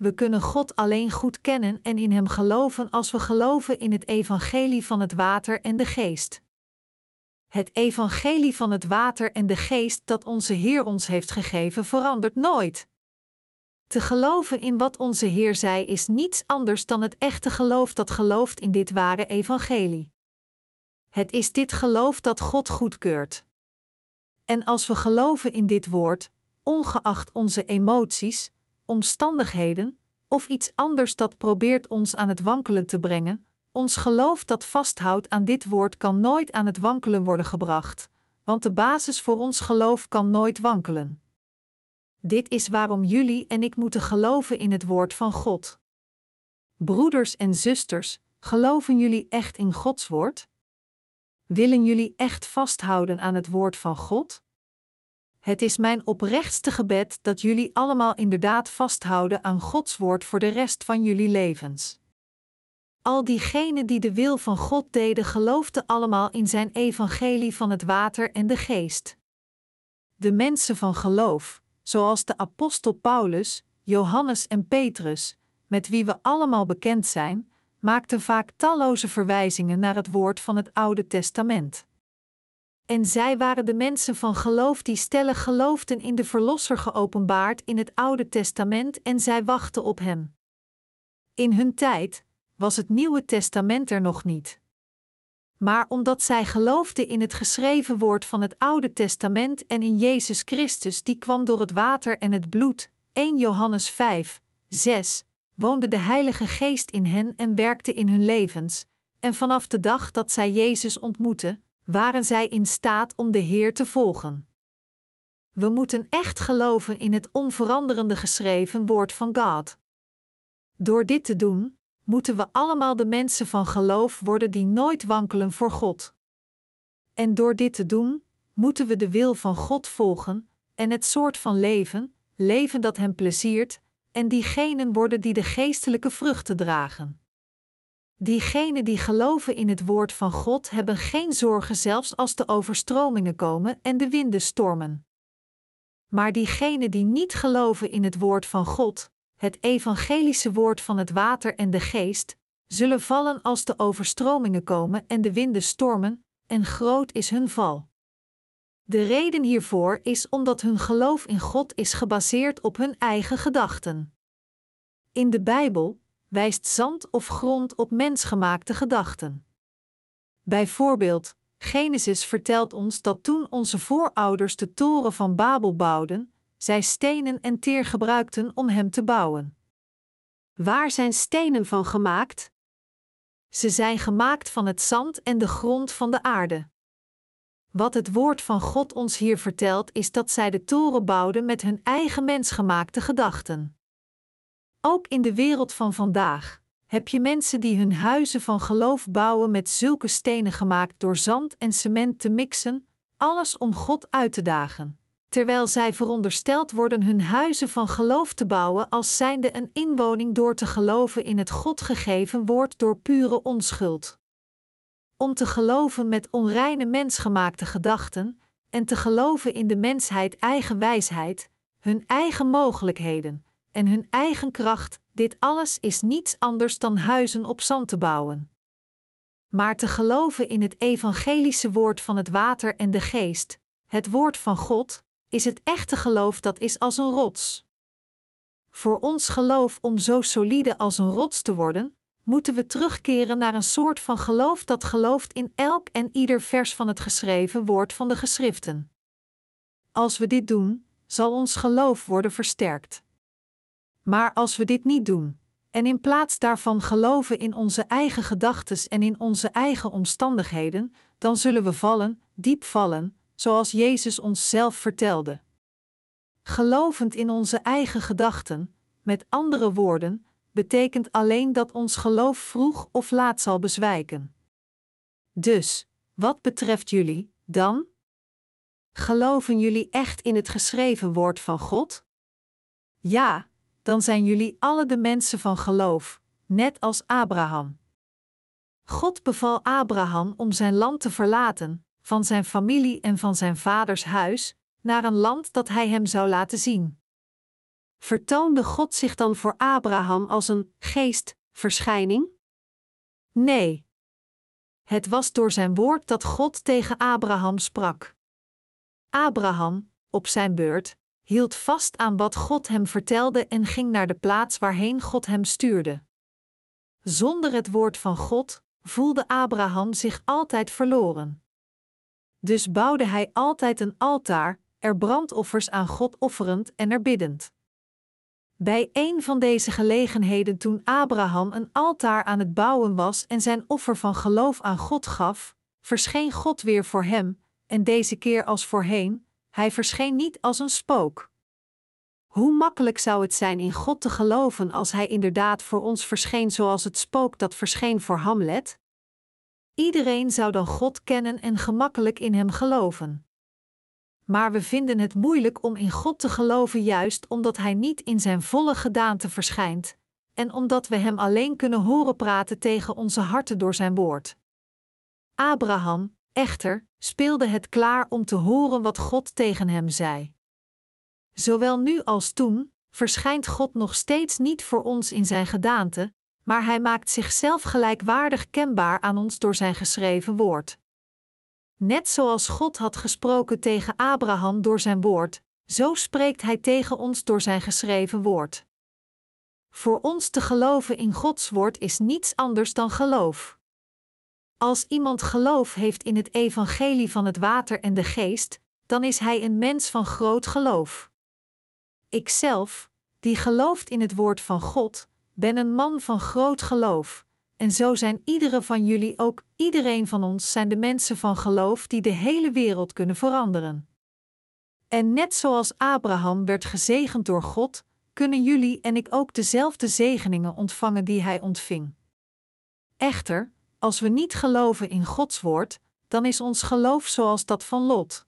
We kunnen God alleen goed kennen en in Hem geloven als we geloven in het evangelie van het water en de geest. Het evangelie van het water en de geest dat onze Heer ons heeft gegeven verandert nooit. Te geloven in wat onze Heer zei is niets anders dan het echte geloof dat gelooft in dit ware evangelie. Het is dit geloof dat God goedkeurt. En als we geloven in dit woord, ongeacht onze emoties, omstandigheden of iets anders dat probeert ons aan het wankelen te brengen, ons geloof dat vasthoudt aan dit woord kan nooit aan het wankelen worden gebracht, want de basis voor ons geloof kan nooit wankelen. Dit is waarom jullie en ik moeten geloven in het woord van God. Broeders en zusters, geloven jullie echt in Gods woord? Willen jullie echt vasthouden aan het woord van God? Het is mijn oprechtste gebed dat jullie allemaal inderdaad vasthouden aan Gods woord voor de rest van jullie levens. Al diegenen die de wil van God deden, geloofden allemaal in zijn evangelie van het water en de geest. De mensen van geloof, zoals de apostel Paulus, Johannes en Petrus, met wie we allemaal bekend zijn, maakten vaak talloze verwijzingen naar het woord van het Oude Testament. En zij waren de mensen van geloof die stellig geloofden in de Verlosser geopenbaard in het Oude Testament en zij wachten op Hem. In hun tijd was het Nieuwe Testament er nog niet. Maar omdat zij geloofden in het geschreven woord van het Oude Testament en in Jezus Christus, die kwam door het water en het bloed, 1 Johannes 5, 6, woonde de Heilige Geest in hen en werkte in hun levens, en vanaf de dag dat zij Jezus ontmoetten, waren zij in staat om de Heer te volgen. We moeten echt geloven in het onveranderende geschreven woord van God. Door dit te doen, moeten we allemaal de mensen van geloof worden die nooit wankelen voor God. En door dit te doen, moeten we de wil van God volgen en het soort van leven, leven dat Hem pleziert, en diegenen worden die de geestelijke vruchten dragen. Diegenen die geloven in het woord van God hebben geen zorgen zelfs als de overstromingen komen en de winden stormen. Maar diegenen die niet geloven in het woord van God, het evangelische woord van het water en de geest, zullen vallen als de overstromingen komen en de winden stormen, en groot is hun val. De reden hiervoor is omdat hun geloof in God is gebaseerd op hun eigen gedachten. In de Bijbel wijst zand of grond op mensgemaakte gedachten. Bijvoorbeeld, Genesis vertelt ons dat toen onze voorouders de toren van Babel bouwden, zij stenen en teer gebruikten om hem te bouwen. Waar zijn stenen van gemaakt? Ze zijn gemaakt van het zand en de grond van de aarde. Wat het woord van God ons hier vertelt, is dat zij de toren bouwden met hun eigen mensgemaakte gedachten. Ook in de wereld van vandaag heb je mensen die hun huizen van geloof bouwen met zulke stenen gemaakt door zand en cement te mixen, alles om God uit te dagen. Terwijl zij verondersteld worden hun huizen van geloof te bouwen als zijnde een inwoning door te geloven in het God gegeven woord door pure onschuld. Om te geloven met onreine mensgemaakte gedachten en te geloven in de mensheid eigen wijsheid, hun eigen mogelijkheden en hun eigen kracht, dit alles is niets anders dan huizen op zand te bouwen. Maar te geloven in het evangelische woord van het water en de geest, het woord van God, is het echte geloof dat is als een rots. Voor ons geloof om zo solide als een rots te worden, moeten we terugkeren naar een soort van geloof dat gelooft in elk en ieder vers van het geschreven woord van de geschriften. Als we dit doen, zal ons geloof worden versterkt. Maar als we dit niet doen, en in plaats daarvan geloven in onze eigen gedachten en in onze eigen omstandigheden, dan zullen we vallen, diep vallen, zoals Jezus ons zelf vertelde. Gelovend in onze eigen gedachten, met andere woorden, betekent alleen dat ons geloof vroeg of laat zal bezwijken. Dus, wat betreft jullie, dan? Geloven jullie echt in het geschreven woord van God? Ja, dan zijn jullie alle de mensen van geloof, net als Abraham. God beval Abraham om zijn land te verlaten, van zijn familie en van zijn vaders huis, naar een land dat hij hem zou laten zien. Vertoonde God zich dan voor Abraham als een geestverschijning? Nee. Het was door zijn woord dat God tegen Abraham sprak. Abraham, op zijn beurt, hield vast aan wat God hem vertelde en ging naar de plaats waarheen God hem stuurde. Zonder het woord van God voelde Abraham zich altijd verloren. Dus bouwde hij altijd een altaar, er brandoffers aan God offerend en er biddend. Bij een van deze gelegenheden toen Abraham een altaar aan het bouwen was en zijn offer van geloof aan God gaf, verscheen God weer voor hem, en deze keer als voorheen, hij verscheen niet als een spook. Hoe makkelijk zou het zijn in God te geloven als hij inderdaad voor ons verscheen zoals het spook dat verscheen voor Hamlet? Iedereen zou dan God kennen en gemakkelijk in hem geloven. Maar we vinden het moeilijk om in God te geloven, juist omdat Hij niet in zijn volle gedaante verschijnt, en omdat we Hem alleen kunnen horen praten tegen onze harten door Zijn woord. Abraham, echter, speelde het klaar om te horen wat God tegen hem zei. Zowel nu als toen verschijnt God nog steeds niet voor ons in Zijn gedaante, maar hij maakt zichzelf gelijkwaardig kenbaar aan ons door zijn geschreven woord. Net zoals God had gesproken tegen Abraham door zijn woord, zo spreekt hij tegen ons door zijn geschreven woord. Voor ons te geloven in Gods woord is niets anders dan geloof. Als iemand geloof heeft in het evangelie van het water en de geest, dan is hij een mens van groot geloof. Ikzelf, die gelooft in het woord van God, ben een man van groot geloof, en zo zijn iedere van jullie ook, iedereen van ons zijn de mensen van geloof die de hele wereld kunnen veranderen. En net zoals Abraham werd gezegend door God, kunnen jullie en ik ook dezelfde zegeningen ontvangen die hij ontving. Echter, als we niet geloven in Gods woord, dan is ons geloof zoals dat van Lot.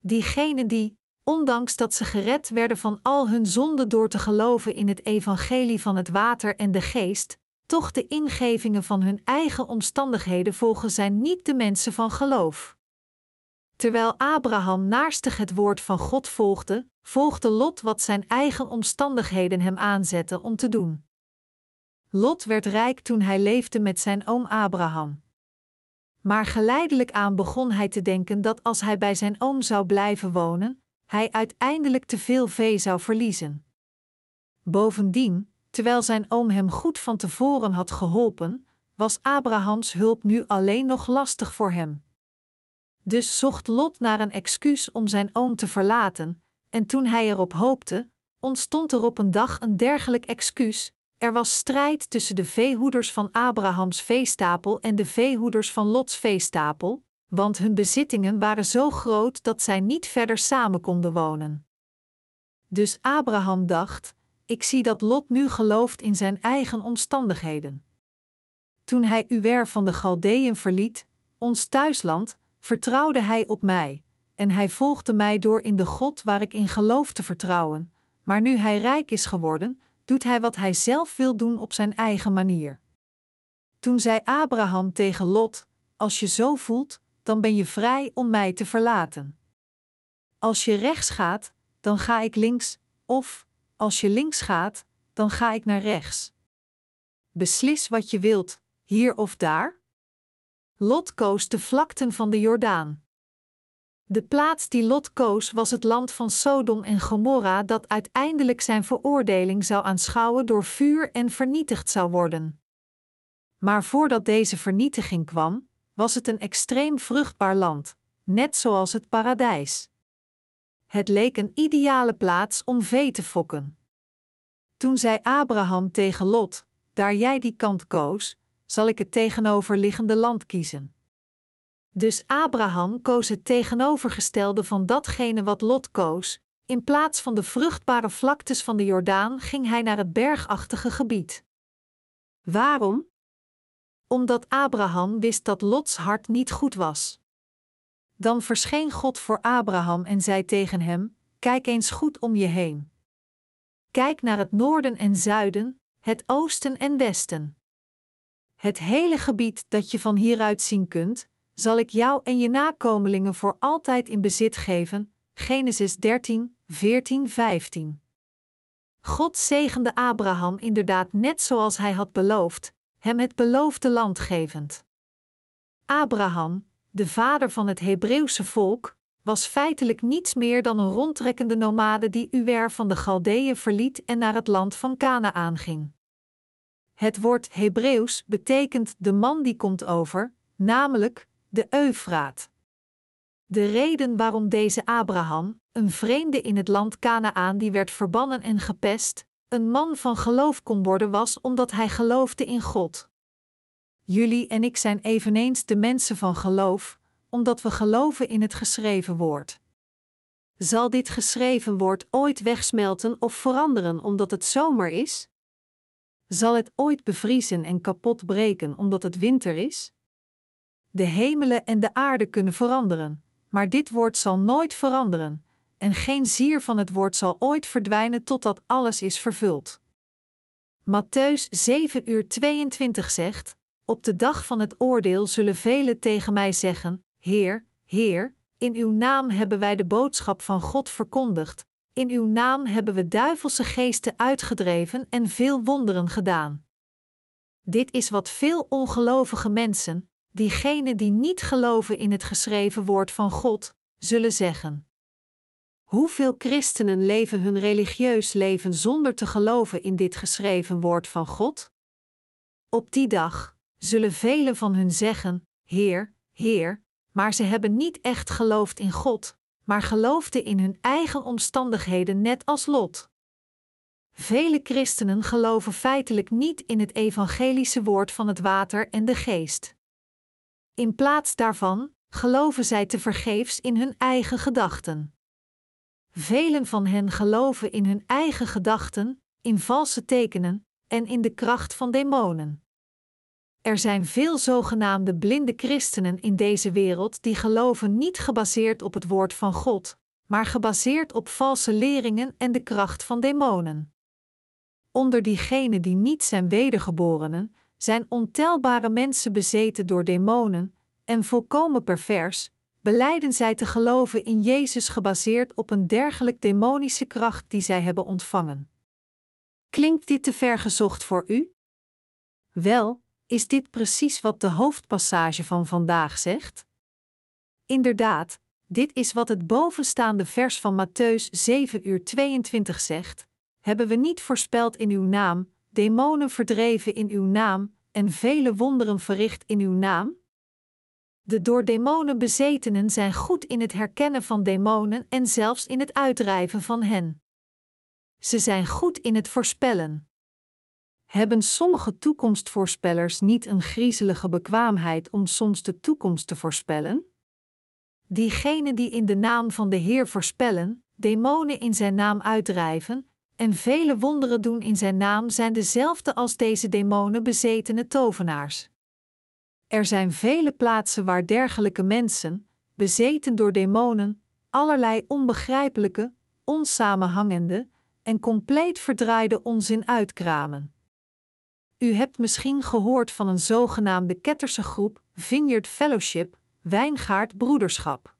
Diegenen die, ondanks dat ze gered werden van al hun zonden door te geloven in het evangelie van het water en de geest, toch de ingevingen van hun eigen omstandigheden volgen zijn niet de mensen van geloof. Terwijl Abraham naarstig het woord van God volgde, volgde Lot wat zijn eigen omstandigheden hem aanzetten om te doen. Lot werd rijk toen hij leefde met zijn oom Abraham. Maar geleidelijk aan begon hij te denken dat als hij bij zijn oom zou blijven wonen, hij uiteindelijk te veel vee zou verliezen. Bovendien, terwijl zijn oom hem goed van tevoren had geholpen, was Abrahams hulp nu alleen nog lastig voor hem. Dus zocht Lot naar een excuus om zijn oom te verlaten, en toen hij erop hoopte, ontstond er op een dag een dergelijk excuus. Er was strijd tussen de veehoeders van Abrahams veestapel en de veehoeders van Lots veestapel, want hun bezittingen waren zo groot dat zij niet verder samen konden wonen. Dus Abraham dacht: ik zie dat Lot nu gelooft in zijn eigen omstandigheden. Toen hij Uwer van de Galdeën verliet, ons thuisland, vertrouwde hij op mij, en hij volgde mij door in de God waar ik in geloof te vertrouwen, maar nu hij rijk is geworden, doet hij wat hij zelf wil doen op zijn eigen manier. Toen zei Abraham tegen Lot: Als je zo voelt, dan ben je vrij om mij te verlaten. Als je rechts gaat, dan ga ik links, of als je links gaat, dan ga ik naar rechts. Beslis wat je wilt, hier of daar? Lot koos de vlakten van de Jordaan. De plaats die Lot koos was het land van Sodom en Gomorra, dat uiteindelijk zijn veroordeling zou aanschouwen door vuur en vernietigd zou worden. Maar voordat deze vernietiging kwam, was het een extreem vruchtbaar land, net zoals het paradijs. Het leek een ideale plaats om vee te fokken. Toen zei Abraham tegen Lot: Daar jij die kant koos, zal ik het tegenoverliggende land kiezen. Dus Abraham koos het tegenovergestelde van datgene wat Lot koos. In plaats van de vruchtbare vlaktes van de Jordaan ging hij naar het bergachtige gebied. Waarom? Omdat Abraham wist dat Lots hart niet goed was. Dan verscheen God voor Abraham en zei tegen hem: Kijk eens goed om je heen. Kijk naar het noorden en zuiden, het oosten en westen. Het hele gebied dat je van hieruit zien kunt, zal ik jou en je nakomelingen voor altijd in bezit geven. Genesis 13, 14, 15. God zegende Abraham inderdaad net zoals hij had beloofd, hem het beloofde land gevend. Abraham, de vader van het Hebreeuwse volk, was feitelijk niets meer dan een rondtrekkende nomade die Uwer van de Galdeeën verliet en naar het land van Canaan ging. Het woord Hebreeuws betekent de man die komt over, namelijk de Eufraat. De reden waarom deze Abraham, een vreemde in het land Canaan die werd verbannen en gepest, een man van geloof kon worden was omdat hij geloofde in God. Jullie en ik zijn eveneens de mensen van geloof, omdat we geloven in het geschreven woord. Zal dit geschreven woord ooit wegsmelten of veranderen omdat het zomer is? Zal het ooit bevriezen en kapot breken omdat het winter is? De hemelen en de aarde kunnen veranderen, maar dit woord zal nooit veranderen, en geen zier van het woord zal ooit verdwijnen totdat alles is vervuld. Matthäus 7 uur 22 zegt: Op de dag van het oordeel zullen velen tegen mij zeggen: Heer, Heer, in uw naam hebben wij de boodschap van God verkondigd, in uw naam hebben we duivelse geesten uitgedreven en veel wonderen gedaan. Dit is wat veel ongelovige mensen, diegenen die niet geloven in het geschreven woord van God, zullen zeggen. Hoeveel christenen leven hun religieus leven zonder te geloven in dit geschreven woord van God? Op die dag zullen velen van hun zeggen: Heer, Heer, maar ze hebben niet echt geloofd in God, maar geloofden in hun eigen omstandigheden net als Lot. Vele christenen geloven feitelijk niet in het evangelische woord van het water en de geest. In plaats daarvan geloven zij tevergeefs in hun eigen gedachten. Velen van hen geloven in hun eigen gedachten, in valse tekenen en in de kracht van demonen. Er zijn veel zogenaamde blinde christenen in deze wereld die geloven niet gebaseerd op het woord van God, maar gebaseerd op valse leringen en de kracht van demonen. Onder diegenen die niet zijn wedergeborenen, zijn ontelbare mensen bezeten door demonen, en volkomen pervers, beleiden zij te geloven in Jezus gebaseerd op een dergelijk demonische kracht die zij hebben ontvangen. Klinkt dit te ver gezocht voor u? Wel, is dit precies wat de hoofdpassage van vandaag zegt? Inderdaad, dit is wat het bovenstaande vers van Matthäus 7 uur 22 zegt: Hebben we niet voorspeld in uw naam, demonen verdreven in uw naam en vele wonderen verricht in uw naam? De door demonen bezetenen zijn goed in het herkennen van demonen en zelfs in het uitdrijven van hen. Ze zijn goed in het voorspellen. Hebben sommige toekomstvoorspellers niet een griezelige bekwaamheid om soms de toekomst te voorspellen? Diegenen die in de naam van de Heer voorspellen, demonen in zijn naam uitdrijven, en vele wonderen doen in zijn naam zijn dezelfde als deze demonen bezetene tovenaars. Er zijn vele plaatsen waar dergelijke mensen, bezeten door demonen, allerlei onbegrijpelijke, onsamenhangende en compleet verdraaide onzin uitkramen. U hebt misschien gehoord van een zogenaamde ketterse groep, Vineyard Fellowship, Wijngaard Broederschap.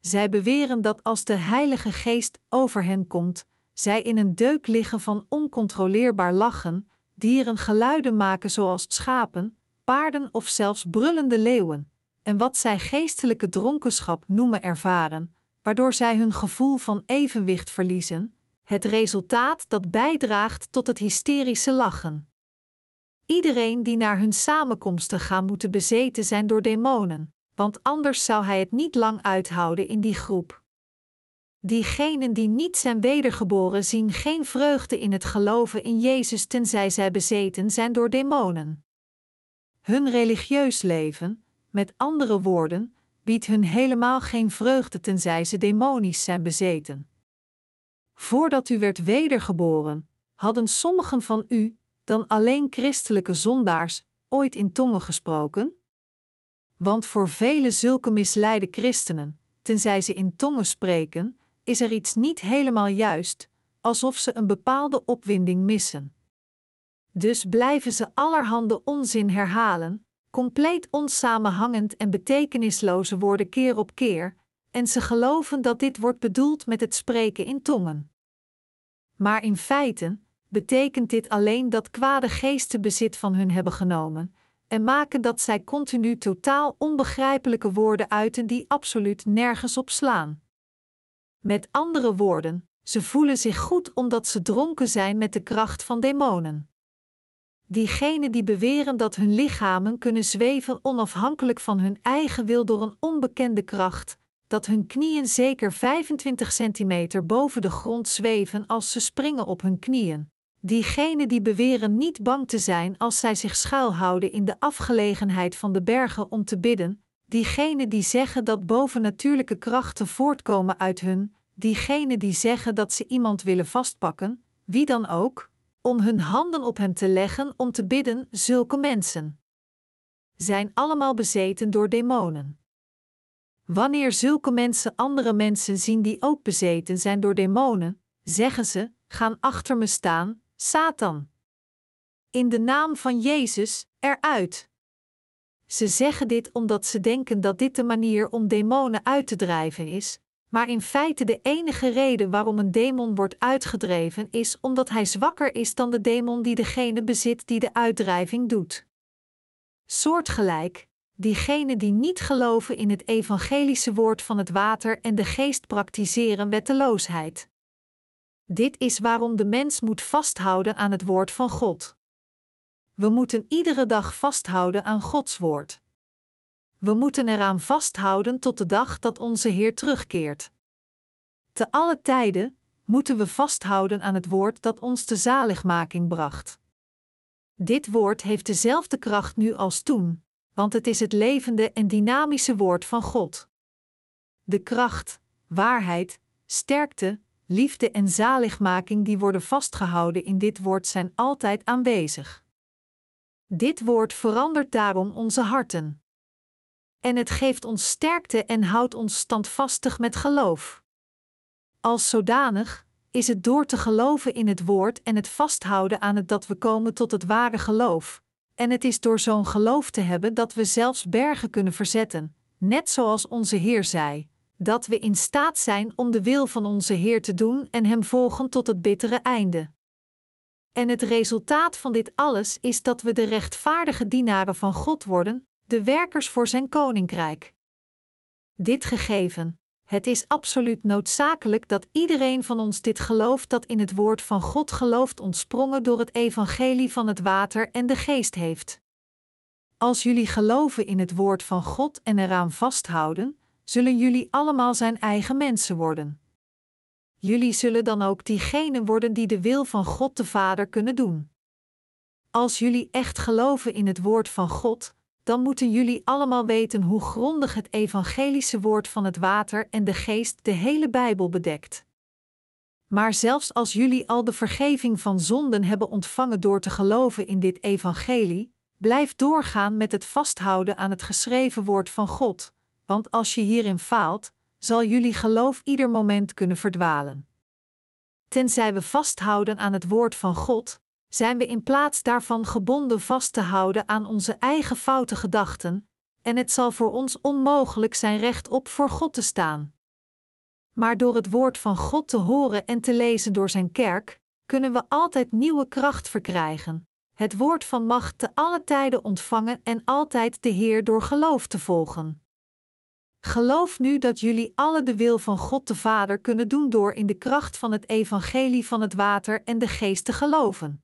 Zij beweren dat als de Heilige Geest over hen komt, zij in een deuk liggen van oncontroleerbaar lachen, dieren geluiden maken zoals schapen, paarden of zelfs brullende leeuwen, en wat zij geestelijke dronkenschap noemen ervaren, waardoor zij hun gevoel van evenwicht verliezen, het resultaat dat bijdraagt tot het hysterische lachen. Iedereen die naar hun samenkomsten gaat moeten bezeten zijn door demonen, want anders zou hij het niet lang uithouden in die groep. Diegenen die niet zijn wedergeboren zien geen vreugde in het geloven in Jezus tenzij zij bezeten zijn door demonen. Hun religieus leven, met andere woorden, biedt hun helemaal geen vreugde tenzij ze demonisch zijn bezeten. Voordat u werd wedergeboren, hadden sommigen van u, dan alleen christelijke zondaars, ooit in tongen gesproken? Want voor vele zulke misleide christenen, tenzij ze in tongen spreken, is er iets niet helemaal juist, alsof ze een bepaalde opwinding missen. Dus blijven ze allerhande onzin herhalen, compleet onsamenhangend en betekenisloze woorden keer op keer, en ze geloven dat dit wordt bedoeld met het spreken in tongen. Maar in feite betekent dit alleen dat kwade geesten bezit van hun hebben genomen en maken dat zij continu totaal onbegrijpelijke woorden uiten die absoluut nergens op slaan. Met andere woorden, ze voelen zich goed omdat ze dronken zijn met de kracht van demonen. Diegenen die beweren dat hun lichamen kunnen zweven onafhankelijk van hun eigen wil door een onbekende kracht, dat hun knieën zeker 25 centimeter boven de grond zweven als ze springen op hun knieën. Diegenen die beweren niet bang te zijn als zij zich schuilhouden in de afgelegenheid van de bergen om te bidden, diegenen die zeggen dat bovennatuurlijke krachten voortkomen uit hun, diegenen die zeggen dat ze iemand willen vastpakken, wie dan ook, om hun handen op hem te leggen om te bidden, zulke mensen zijn allemaal bezeten door demonen. Wanneer zulke mensen andere mensen zien die ook bezeten zijn door demonen, zeggen ze: gaan achter me staan, Satan. In de naam van Jezus, eruit. Ze zeggen dit omdat ze denken dat dit de manier om demonen uit te drijven is, maar in feite de enige reden waarom een demon wordt uitgedreven is omdat hij zwakker is dan de demon die degene bezit die de uitdrijving doet. Soortgelijk, diegenen die niet geloven in het evangelische woord van het water en de geest praktiseren wetteloosheid. Dit is waarom de mens moet vasthouden aan het woord van God. We moeten iedere dag vasthouden aan Gods woord. We moeten eraan vasthouden tot de dag dat onze Heer terugkeert. Te alle tijden moeten we vasthouden aan het woord dat ons de zaligmaking bracht. Dit woord heeft dezelfde kracht nu als toen, want het is het levende en dynamische woord van God. De kracht, waarheid, sterkte, liefde en zaligmaking die worden vastgehouden in dit woord zijn altijd aanwezig. Dit woord verandert daarom onze harten. En het geeft ons sterkte en houdt ons standvastig met geloof. Als zodanig is het door te geloven in het woord en het vasthouden aan het dat we komen tot het ware geloof. En het is door zo'n geloof te hebben dat we zelfs bergen kunnen verzetten, net zoals onze Heer zei dat we in staat zijn om de wil van onze Heer te doen en Hem volgen tot het bittere einde. En het resultaat van dit alles is dat we de rechtvaardige dienaren van God worden, de werkers voor Zijn koninkrijk. Dit gegeven, het is absoluut noodzakelijk dat iedereen van ons dit gelooft dat in het woord van God gelooft ontsprongen door het evangelie van het water en de geest heeft. Als jullie geloven in het woord van God en eraan vasthouden, zullen jullie allemaal zijn eigen mensen worden. Jullie zullen dan ook diegenen worden die de wil van God de Vader kunnen doen. Als jullie echt geloven in het woord van God, dan moeten jullie allemaal weten hoe grondig het evangelische woord van het water en de geest de hele Bijbel bedekt. Maar zelfs als jullie al de vergeving van zonden hebben ontvangen door te geloven in dit evangelie, blijf doorgaan met het vasthouden aan het geschreven woord van God, want als je hierin faalt, zal jullie geloof ieder moment kunnen verdwalen. Tenzij we vasthouden aan het woord van God, zijn we in plaats daarvan gebonden vast te houden aan onze eigen foute gedachten, en het zal voor ons onmogelijk zijn rechtop voor God te staan. Maar door het woord van God te horen en te lezen door zijn kerk, kunnen we altijd nieuwe kracht verkrijgen, het woord van macht te alle tijden ontvangen en altijd de Heer door geloof te volgen. Geloof nu dat jullie alle de wil van God de Vader kunnen doen door in de kracht van het evangelie van het water en de geest te geloven.